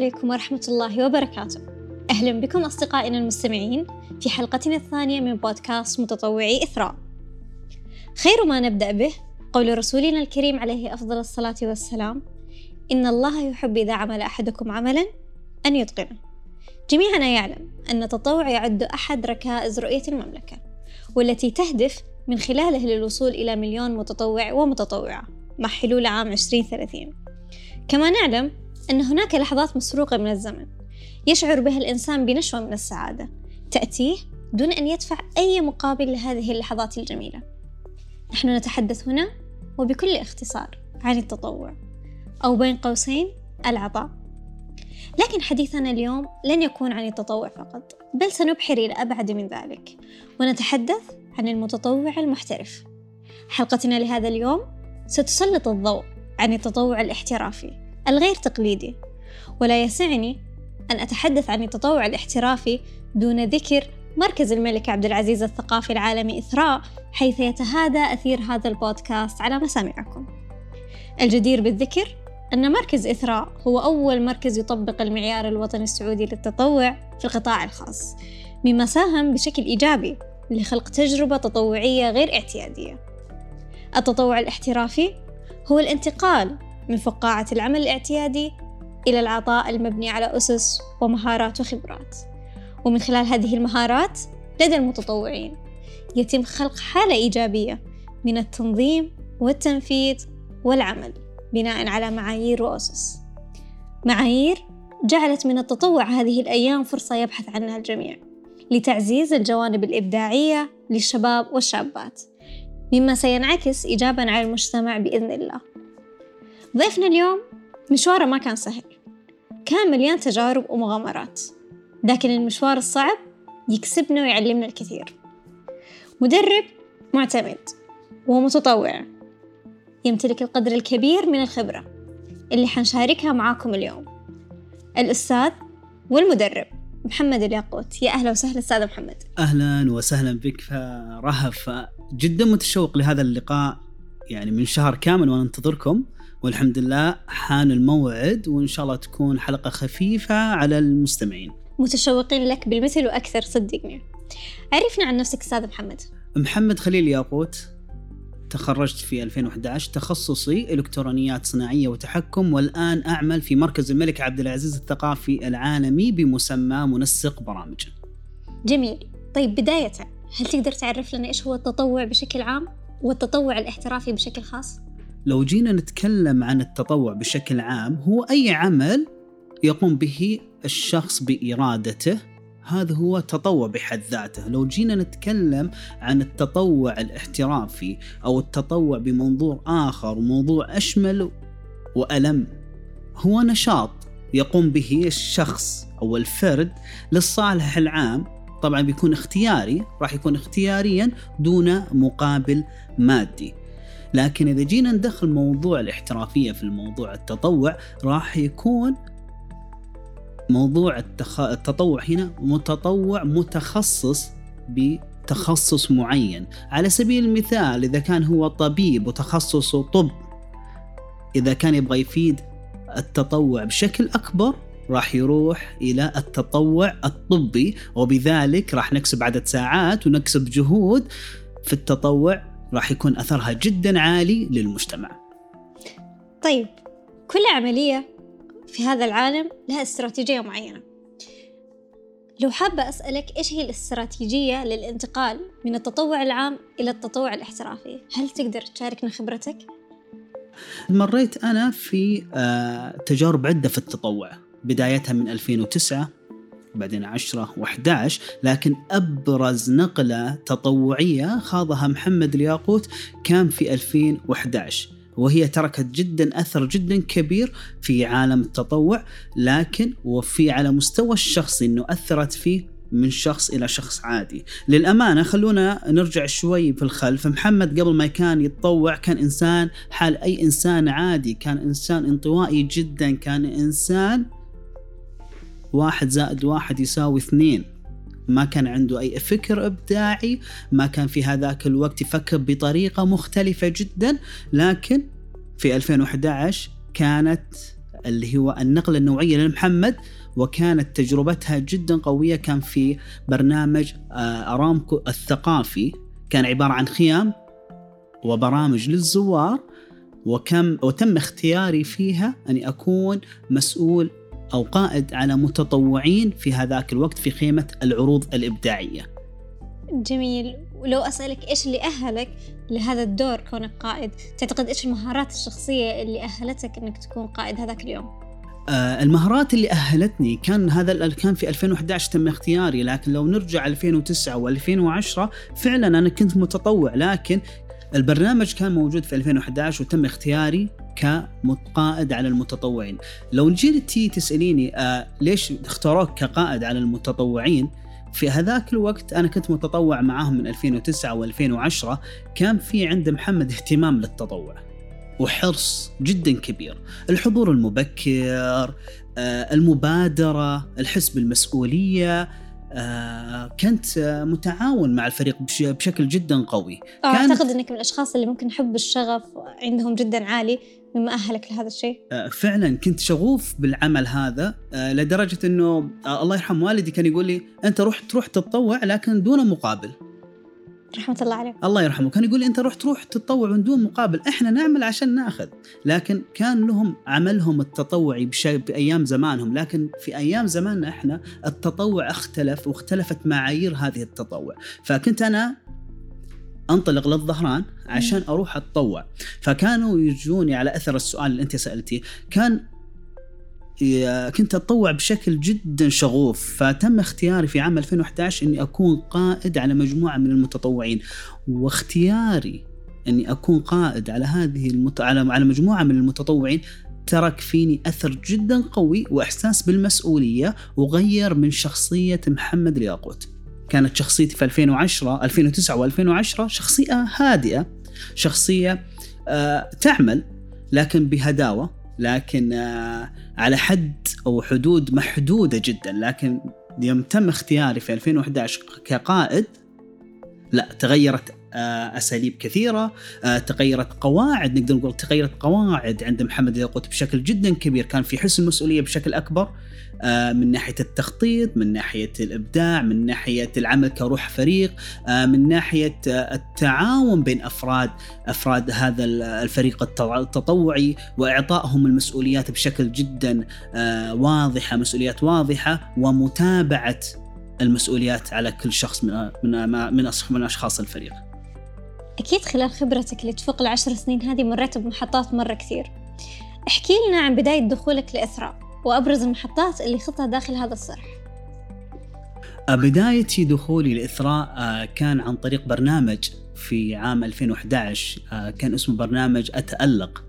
عليكم ورحمة الله وبركاته. أهلا بكم أصدقائنا المستمعين في حلقتنا الثانية من بودكاست متطوعي إثراء. خير ما نبدأ به قول رسولنا الكريم عليه أفضل الصلاة والسلام إن الله يحب إذا عمل أحدكم عملا أن يتقنه. جميعنا يعلم أن التطوع يعد أحد ركائز رؤية المملكة والتي تهدف من خلاله للوصول إلى مليون متطوع ومتطوعة مع حلول عام 2030 كما نعلم أن هناك لحظات مسروقة من الزمن يشعر بها الإنسان بنشوة من السعادة تأتيه دون أن يدفع أي مقابل لهذه اللحظات الجميلة. نحن نتحدث هنا وبكل اختصار عن التطوع أو بين قوسين العطاء. لكن حديثنا اليوم لن يكون عن التطوع فقط بل سنبحر إلى أبعد من ذلك ونتحدث عن المتطوع المحترف. حلقتنا لهذا اليوم ستسلط الضوء عن التطوع الاحترافي. الغير تقليدي ولا يسعني أن أتحدث عن التطوع الاحترافي دون ذكر مركز الملك عبد العزيز الثقافي العالمي إثراء حيث يتهادى أثير هذا البودكاست على مسامعكم. الجدير بالذكر أن مركز إثراء هو أول مركز يطبق المعيار الوطني السعودي للتطوع في القطاع الخاص مما ساهم بشكل إيجابي لخلق تجربة تطوعية غير اعتيادية. التطوع الاحترافي هو الانتقال من فقاعة العمل الاعتيادي إلى العطاء المبني على أسس ومهارات وخبرات. ومن خلال هذه المهارات لدى المتطوعين يتم خلق حالة إيجابية من التنظيم والتنفيذ والعمل بناء على معايير وأسس. معايير جعلت من التطوع هذه الأيام فرصة يبحث عنها الجميع لتعزيز الجوانب الإبداعية للشباب والشابات. مما سينعكس إيجابا على المجتمع بإذن الله. ضيفنا اليوم مشواره ما كان سهل. كان مليان تجارب ومغامرات. لكن المشوار الصعب يكسبنا ويعلمنا الكثير. مدرب معتمد ومتطوع. يمتلك القدر الكبير من الخبرة اللي حنشاركها معاكم اليوم. الأستاذ والمدرب محمد الياقوت. يا أهلا وسهلا أستاذ محمد. أهلا وسهلا بك فرهف جدا متشوق لهذا اللقاء يعني من شهر كامل وأنا أنتظركم والحمد لله حان الموعد وإن شاء الله تكون حلقة خفيفة على المستمعين. متشوقين لك بالمثل وأكثر صدقني. عرفنا عن نفسك أستاذ محمد. محمد خليل ياقوت تخرجت في 2011 تخصصي إلكترونيات صناعية وتحكم والآن أعمل في مركز الملك عبد العزيز الثقافي العالمي بمسمى منسق برامج. جميل. طيب بداية هل تقدر تعرف لنا إيش هو التطوع بشكل عام والتطوع الاحترافي بشكل خاص؟ لو جينا نتكلم عن التطوع بشكل عام هو أي عمل يقوم به الشخص بإرادته؟ هذا هو تطوع بحد ذاته. لو جينا نتكلم عن التطوع الاحترافي أو التطوع بمنظور آخر وموضوع أشمل وألم هو نشاط يقوم به الشخص أو الفرد للصالح العام. طبعا بيكون اختياري راح يكون اختياريا دون مقابل مادي. لكن إذا جينا ندخل موضوع الاحترافية في الموضوع التطوع راح يكون موضوع التخ... التطوع هنا متطوع متخصص بتخصص معين. على سبيل المثال إذا كان هو طبيب وتخصصه طب إذا كان يبغى يفيد التطوع بشكل أكبر راح يروح إلى التطوع الطبي وبذلك راح نكسب عدد ساعات ونكسب جهود في التطوع راح يكون أثرها جدا عالي للمجتمع. طيب كل عملية في هذا العالم لها استراتيجية معينة. لو حابة أسألك إيش هي الاستراتيجية للانتقال من التطوع العام إلى التطوع الاحترافي؟ هل تقدر تشاركنا خبرتك؟ مريت أنا في آه، تجارب عدة في التطوع بدايتها من 2009 بعدين 10 و11 لكن أبرز نقلة تطوعية خاضها محمد الياقوت كان في 2011 وهي تركت جدا أثر جدا كبير في عالم التطوع لكن وفي على مستوى الشخصي إنه أثرت فيه من شخص إلى شخص عادي. للأمانة خلونا نرجع شوي في الخلف. محمد قبل ما كان يتطوع كان إنسان حال أي إنسان عادي كان إنسان انطوائي جدا كان إنسان واحد زائد واحد يساوي اثنين. ما كان عنده أي فكر إبداعي ما كان في هذاك الوقت يفكر بطريقة مختلفة جدا لكن في 2011 كانت اللي هو النقلة النوعية لمحمد وكانت تجربتها جدا قوية. كان في برنامج آه، أرامكو الثقافي. كان عبارة عن خيام وبرامج للزوار وكم وتم اختياري فيها أني أكون مسؤول أو قائد على متطوعين في هذاك الوقت في خيمة العروض الإبداعية. جميل ولو أسألك إيش اللي أهلك لهذا الدور كونك قائد؟ تعتقد إيش المهارات الشخصية اللي أهلتك إنك تكون قائد هذاك اليوم؟ آه المهارات اللي أهلتني كان هذا كان في 2011 تم اختياري لكن لو نرجع 2009 و2010 فعلا أنا كنت متطوع لكن البرنامج كان موجود في 2011 وتم اختياري كقائد على المتطوعين. لو جيتي تسأليني آه ليش اختاروك كقائد على المتطوعين؟ في هذاك الوقت أنا كنت متطوع معاهم من 2009 و2010 كان في عند محمد اهتمام للتطوع وحرص جدا كبير. الحضور المبكر آه المبادرة الحس بالمسؤولية آه كنت متعاون مع الفريق بشكل جدا قوي. آه أعتقد إنك من الأشخاص اللي ممكن حب الشغف عندهم جدا عالي مما أهلك لهذا الشيء. آه فعلا كنت شغوف بالعمل هذا آه لدرجة إنه آه الله يرحم والدي كان يقول لي أنت روح تروح تتطوع لكن دون مقابل. رحمة الله عليه الله يرحمه. كان يقول لي أنت روح تروح تتطوع من دون مقابل. إحنا نعمل عشان ناخذ. لكن كان لهم عملهم التطوعي بأيام زمانهم. لكن في أيام زماننا إحنا التطوع اختلف واختلفت معايير هذه التطوع. فكنت أنا أنطلق للظهران عشان أروح أتطوع. فكانوا يجوني على أثر السؤال اللي أنت سألتيه. كان كنت أتطوع بشكل جدا شغوف فتم اختياري في عام 2011 إني أكون قائد على مجموعة من المتطوعين واختياري إني أكون قائد على هذه المت... على على مجموعة من المتطوعين ترك فيني أثر جدا قوي وإحساس بالمسؤولية وغير من شخصية محمد الياقوت. كانت شخصيتي في 2010 2009 و2010 شخصية هادئة شخصية آه تعمل لكن بهداوة لكن آه على حد أو حدود محدودة جدا. لكن يوم تم اختياري في 2011 كقائد لا تغيرت أساليب كثيرة آه، تغيرت قواعد نقدر نقول تغيرت قواعد عند محمد الياقوت بشكل جدا كبير كان في حس المسؤولية بشكل أكبر آه، من ناحية التخطيط من ناحية الإبداع من ناحية العمل كروح فريق من ناحية التعاون بين أفراد أفراد هذا الفريق التطوعي وإعطائهم المسؤوليات بشكل جدا واضحة مسؤوليات واضحة ومتابعة المسؤوليات على كل شخص من من من أشخاص الفريق. أكيد خلال خبرتك اللي تفوق العشر سنين هذه مريت بمحطات مرة كثير. احكي لنا عن بداية دخولك لإثراء وأبرز المحطات اللي خضتها داخل هذا الصرح. آه، بداية دخولي لإثراء آه، كان عن طريق برنامج في عام 2011 آه، كان اسمه برنامج أتألق.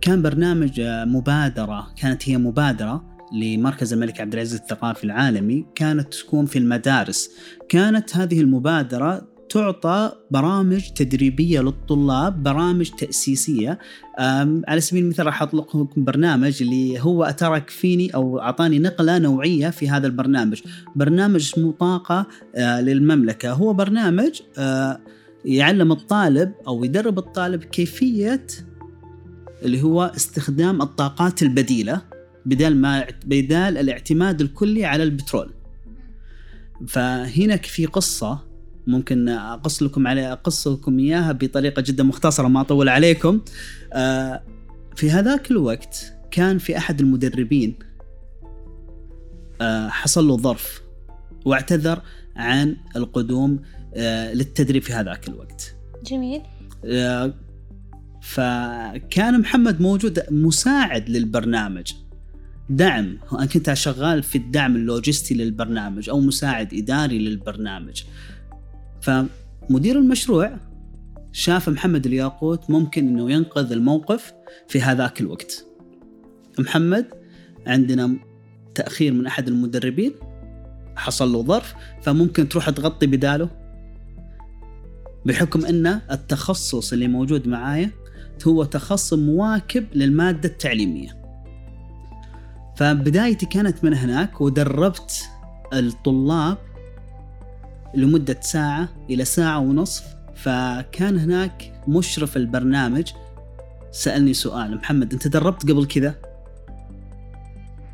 كان برنامج مبادرة كانت هي مبادرة لمركز الملك عبد العزيز الثقافي العالمي كانت تكون في المدارس. كانت هذه المبادرة تعطى برامج تدريبية للطلاب برامج تأسيسية. على سبيل المثال راح أطلق لكم برنامج اللي هو أترك فيني أو أعطاني نقلة نوعية في هذا البرنامج. برنامج اسمه طاقه آه، للمملكة. هو برنامج آه، يعلم الطالب أو يدرب الطالب كيفية اللي هو استخدام الطاقات البديلة بدال ما بدال الاعتماد الكلي على البترول. فهنا في قصة ممكن أقص لكم عليه أقص لكم إياها بطريقة جدا مختصرة ما أطول عليكم. آه، في هذاك الوقت كان في أحد المدربين آه، حصل له ظرف واعتذر عن القدوم آه، للتدريب في هذاك الوقت. جميل. فكان محمد موجود مساعد للبرنامج. دعم أنا كنت شغال في الدعم اللوجستي للبرنامج أو مساعد إداري للبرنامج. فمدير المشروع شاف محمد الياقوت ممكن إنه ينقذ الموقف في هذاك الوقت. محمد عندنا تأخير من أحد المدربين حصل له ظرف فممكن تروح تغطي بداله بحكم إن التخصص اللي موجود معايا هو تخصص مواكب للمادة التعليمية. فبدايتي كانت من هناك ودربت الطلاب لمدة ساعة إلى ساعة ونصف فكان هناك مشرف البرنامج سألني سؤال. محمد أنت دربت قبل كذا؟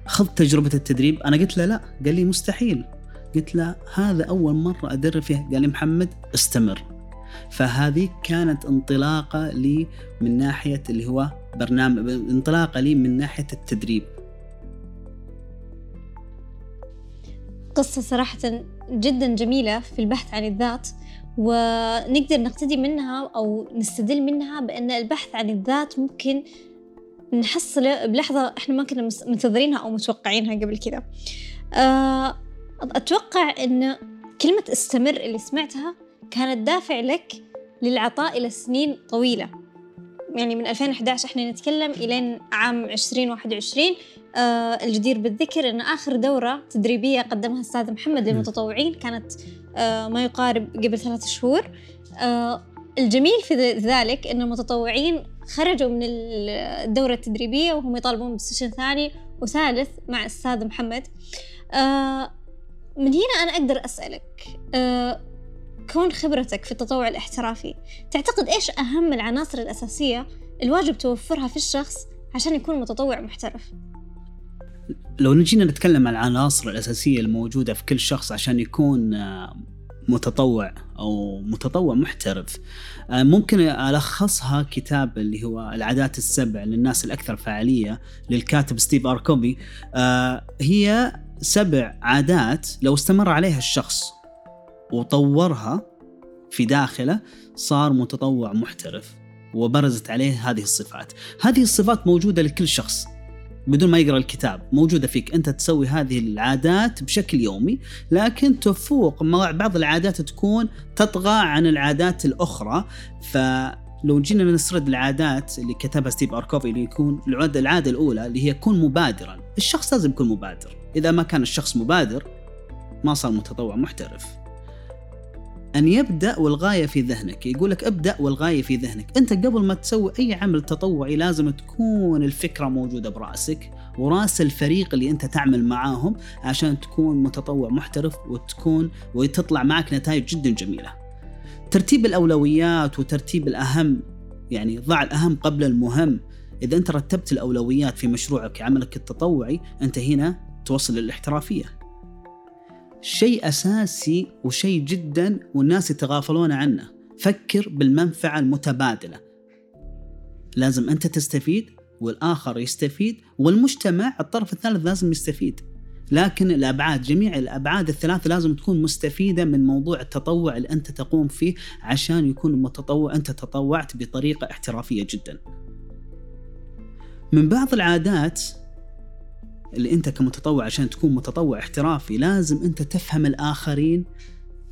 خذ تجربة التدريب؟ أنا قلت له لا. قال لي مستحيل. قلت له هذا أول مرة أدرب فيها. قال لي محمد استمر. فهذه كانت انطلاقة لي من ناحية اللي هو برنامج انطلاقة لي من ناحية التدريب. قصة صراحة جدا جميلة في البحث عن الذات ونقدر نقتدي منها أو نستدل منها بأن البحث عن الذات ممكن نحصله بلحظة إحنا ما كنا منتظرينها أو متوقعينها قبل كذا. آه، أتوقع أن كلمة استمر اللي سمعتها كانت دافع لك للعطاء إلى سنين طويلة. يعني من 2011 إحنا نتكلم إلى عام 2021 آه الجدير بالذكر أن آخر دورة تدريبية قدمها الأستاذ محمد للمتطوعين كانت آه ما يقارب قبل ثلاث شهور. آه الجميل في ذلك أن المتطوعين خرجوا من الدورة التدريبية وهم يطالبون بسيشن ثاني وثالث مع الأستاذ محمد. آه من هنا أنا أقدر أسألك آه كون خبرتك في التطوع الاحترافي. تعتقد إيش أهم العناصر الأساسية الواجب توفرها في الشخص عشان يكون متطوع محترف؟ لو نجينا نتكلم عن العناصر الأساسية الموجودة في كل شخص عشان يكون آه، متطوع أو متطوع محترف آه، ممكن ألخصها كتاب اللي هو العادات السبع للناس الأكثر فعالية للكاتب ستيف أركوبي آه، هي سبع عادات لو استمر عليها الشخص. وطورها في داخله صار متطوع محترف وبرزت عليه هذه الصفات. هذه الصفات موجودة لكل شخص بدون ما يقرأ الكتاب موجودة فيك. أنت تسوي هذه العادات بشكل يومي لكن تفوق بعض العادات تكون تطغى عن العادات الأخرى. فلو جينا نسرد العادات اللي كتبها ستيف اركوفي اللي يكون العاده العادة الأولى اللي هي كن مبادرا. الشخص لازم يكون مبادر. إذا ما كان الشخص مبادر ما صار متطوع محترف. أن يبدأ والغاية في ذهنك. يقول لك ابدأ والغاية في ذهنك. أنت قبل ما تسوي أي عمل تطوعي لازم تكون الفكرة موجودة برأسك وراس الفريق اللي أنت تعمل معاهم عشان تكون متطوع محترف وتكون وتطلع معك نتائج جدا جميلة. ترتيب الأولويات وترتيب الأهم يعني ضع الأهم قبل المهم. إذا أنت رتبت الأولويات في مشروعك عملك التطوعي أنت هنا توصل للاحترافية. شيء أساسي وشيء جدا والناس يتغافلون عنه. فكر بالمنفعة المتبادلة. لازم أنت تستفيد والآخر يستفيد والمجتمع الطرف الثالث لازم يستفيد. لكن الأبعاد جميع الأبعاد الثلاث لازم تكون مستفيدة من موضوع التطوع اللي أنت تقوم فيه عشان يكون المتطوع أنت تطوعت بطريقة احترافية جدا. من بعض العادات اللي انت كمتطوع عشان تكون متطوع احترافي لازم انت تفهم الآخرين.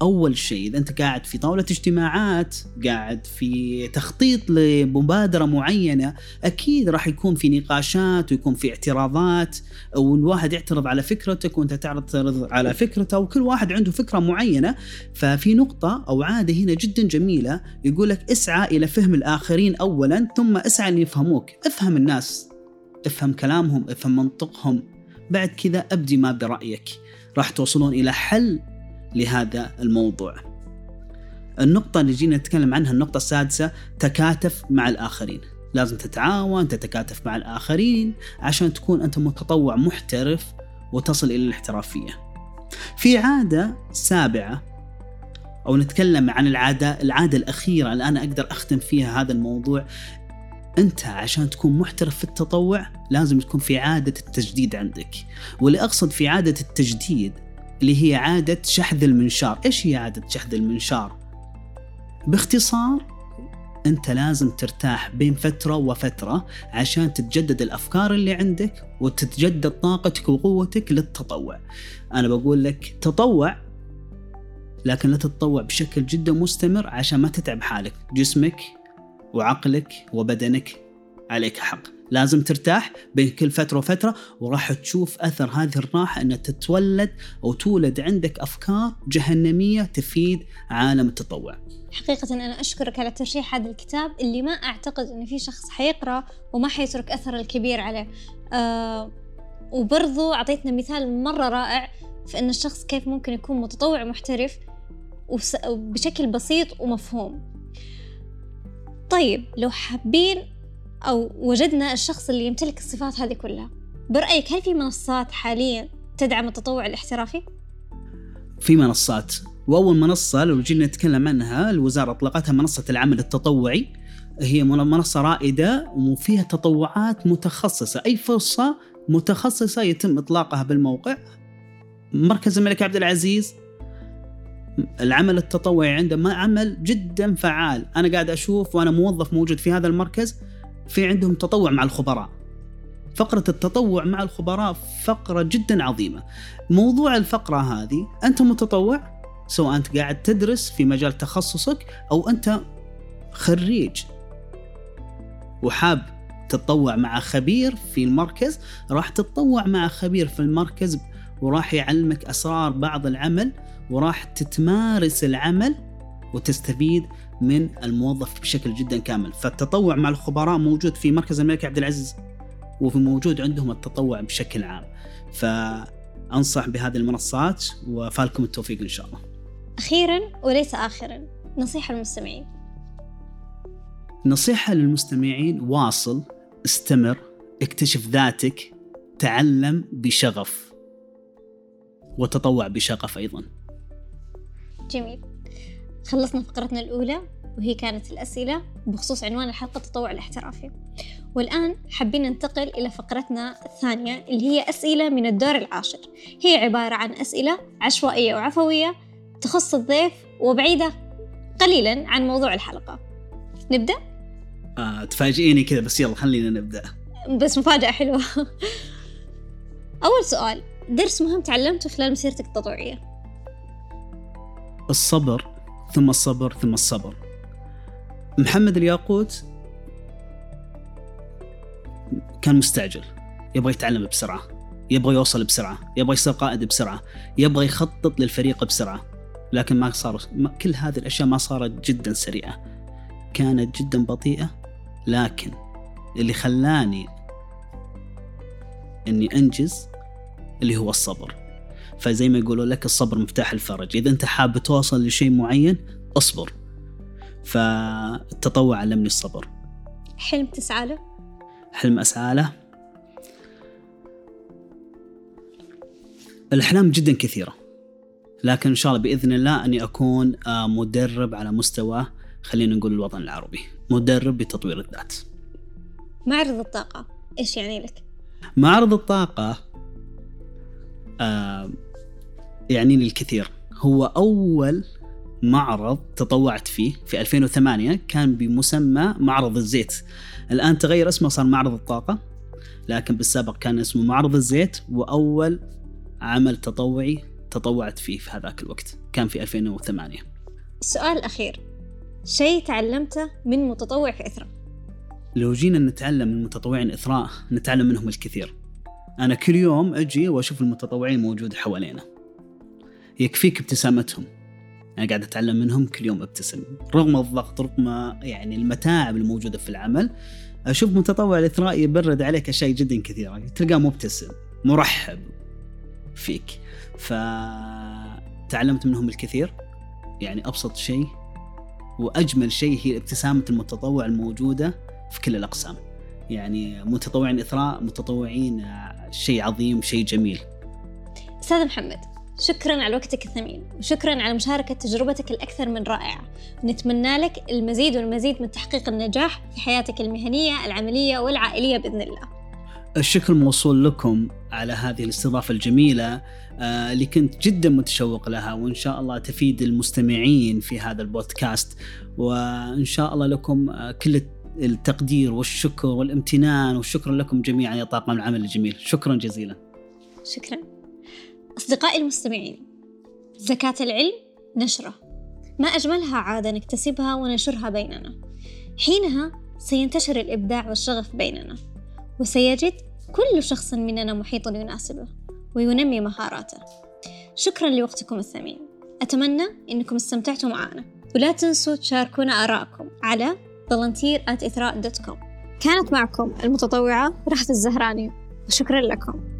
أول شيء إذا أنت قاعد في طاولة اجتماعات قاعد في تخطيط لمبادرة معينة أكيد راح يكون في نقاشات ويكون في اعتراضات والواحد يعترض على فكرتك وأنت تعترض على فكرته وكل واحد عنده فكرة معينة. ففي نقطة أو عادة هنا جدا جميلة يقول لك اسعى إلى فهم الآخرين اولا ثم اسعى ان يفهموك افهم الناس افهم كلامهم افهم منطقهم. بعد كذا أبدي ما برأيك. راح توصلون إلى حل لهذا الموضوع. النقطة اللي جينا نتكلم عنها النقطة السادسة تكاتف مع الآخرين. لازم تتعاون تتكاتف مع الآخرين عشان تكون أنت متطوع محترف وتصل إلى الاحترافية. في عادة سابعة أو نتكلم عن العادة العادة الأخيرة أنا أقدر أختم فيها هذا الموضوع. انت عشان تكون محترف في التطوع لازم تكون في عادة التجديد عندك. واللي أقصد في عادة التجديد اللي هي عادة شحذ المنشار. إيش هي عادة شحذ المنشار؟ باختصار أنت لازم ترتاح بين فترة وفترة عشان تتجدد الأفكار اللي عندك وتتجدد طاقتك وقوتك للتطوع. أنا بقول لك تطوع لكن لا تتطوع بشكل جدا مستمر عشان ما تتعب حالك. جسمك وعقلك وبدنك عليك حق. لازم ترتاح بين كل فترة وفترة وراح تشوف أثر هذه الراحة أن تتولد أو تولد عندك أفكار جهنمية تفيد عالم التطوع. حقيقة أنا أشكرك على ترشيح هذا الكتاب اللي ما أعتقد أن في شخص حيقرأ وما حيترك أثر الكبير عليه. آه وبرضو أعطيتنا مثال مرة رائع في أن الشخص كيف ممكن يكون متطوع محترف بشكل بسيط ومفهوم. طيب لو حابين أو وجدنا الشخص اللي يمتلك الصفات هذه كلها برأيك هل في منصات حاليا تدعم التطوع الاحترافي؟ في منصات. وأول منصة لو جينا نتكلم عنها الوزارة أطلقتها منصة العمل التطوعي. هي منصة رائدة وفيها تطوعات متخصصة. أي فرصة متخصصة يتم إطلاقها بالموقع. مركز الملك عبد العزيز. العمل التطوعي عنده ما عمل جدا فعال. أنا قاعد أشوف وأنا موظف موجود في هذا المركز في عندهم تطوع مع الخبراء. فقرة التطوع مع الخبراء فقرة جدا عظيمة. موضوع الفقرة هذه أنت متطوع سواء أنت قاعد تدرس في مجال تخصصك أو أنت خريج. وحاب تتطوع مع خبير في المركز راح تتطوع مع خبير في المركز وراح يعلمك أسرار بعض العمل وراح تتمارس العمل وتستفيد من الموظف بشكل جدا كامل. فالتطوع مع الخبراء موجود في مركز الملك عبد العزيز وفي موجود عندهم التطوع بشكل عام. فأنصح بهذه المنصات وفالكم التوفيق إن شاء الله. أخيرا وليس آخرا نصيحة للمستمعين. نصيحة للمستمعين واصل استمر اكتشف ذاتك تعلم بشغف وتطوع بشغف أيضا. جميل. خلصنا فقرتنا الأولى وهي كانت الأسئلة بخصوص عنوان الحلقة التطوع الاحترافي. والآن حابين ننتقل إلى فقرتنا الثانية اللي هي أسئلة من الدور العاشر. هي عبارة عن أسئلة عشوائية وعفوية تخص الضيف وبعيدة قليلا عن موضوع الحلقة. نبدأ؟ آه تفاجئيني كذا بس يلا خلينا نبدأ. بس مفاجأة حلوة. أول سؤال. درس مهم تعلمته خلال مسيرتك التطوعية. الصبر ثم الصبر ثم الصبر. محمد الياقوت كان مستعجل يبغى يتعلم بسرعة يبغى يوصل بسرعة يبغى يصير قائد بسرعة يبغى يخطط للفريق بسرعة لكن ما صار كل هذه الأشياء ما صارت جدا سريعة كانت جدا بطيئة لكن اللي خلاني إني أنجز اللي هو الصبر. فزي ما يقولوا لك الصبر مفتاح الفرج. إذا أنت حاب توصل لشيء معين اصبر. فالتطوع علمني الصبر. حلم تسعى له؟ حلم أسعى له؟ الأحلام جدا كثيرة. لكن إن شاء الله بإذن الله أني أكون آه، مدرب على مستوى خلينا نقول الوطن العربي. مدرب بتطوير الذات. معرض الطاقة إيش يعني لك؟ معرض الطاقة آه يعني لي الكثير هو أول معرض تطوعت فيه في 2008 كان بمسمى معرض الزيت. الآن تغير اسمه صار معرض الطاقة لكن بالسابق كان اسمه معرض الزيت وأول عمل تطوعي تطوعت فيه في هذاك الوقت كان في 2008 السؤال الأخير شيء تعلمته من متطوع في إثراء لو جينا نتعلم من متطوعين إثراء نتعلم منهم الكثير. أنا كل يوم أجي وأشوف المتطوعين موجود حوالينا. يكفيك ابتسامتهم. أنا قاعد أتعلم منهم كل يوم أبتسم. رغم الضغط رغم يعني المتاعب الموجودة في العمل أشوف متطوع الإثراء يبرد عليك أشياء جدا كثيرة. تلقاه مبتسم مرحب فيك. فتعلمت منهم الكثير. يعني أبسط شيء وأجمل شيء هي ابتسامة المتطوع الموجودة في كل الأقسام. يعني متطوعين إثراء متطوعين شيء عظيم شيء جميل. أستاذ محمد شكرا على وقتك الثمين وشكرا على مشاركة تجربتك الأكثر من رائعة. نتمنى لك المزيد والمزيد من تحقيق النجاح في حياتك المهنية العملية والعائلية بإذن الله. الشكر موصول لكم على هذه الاستضافة الجميلة آه، اللي كنت جدا متشوق لها وإن شاء الله تفيد المستمعين في هذا البودكاست. وإن شاء الله لكم آه، كل التقدير والشكر والامتنان والشكر لكم جميعا يا طاقم العمل الجميل. شكرا جزيلا. شكرا. أصدقائي المستمعين زكاة العلم نشرة. ما أجملها عادة نكتسبها وننشرها بيننا. حينها سينتشر الإبداع والشغف بيننا وسيجد كل شخص مننا محيطا يناسبه وينمي مهاراته. شكرا لوقتكم الثمين. أتمنى أنكم استمتعتوا معنا. ولا تنسوا تشاركونا آراءكم على volunteer at كانت معكم المتطوعة رحت الزهراني وشكرا لكم.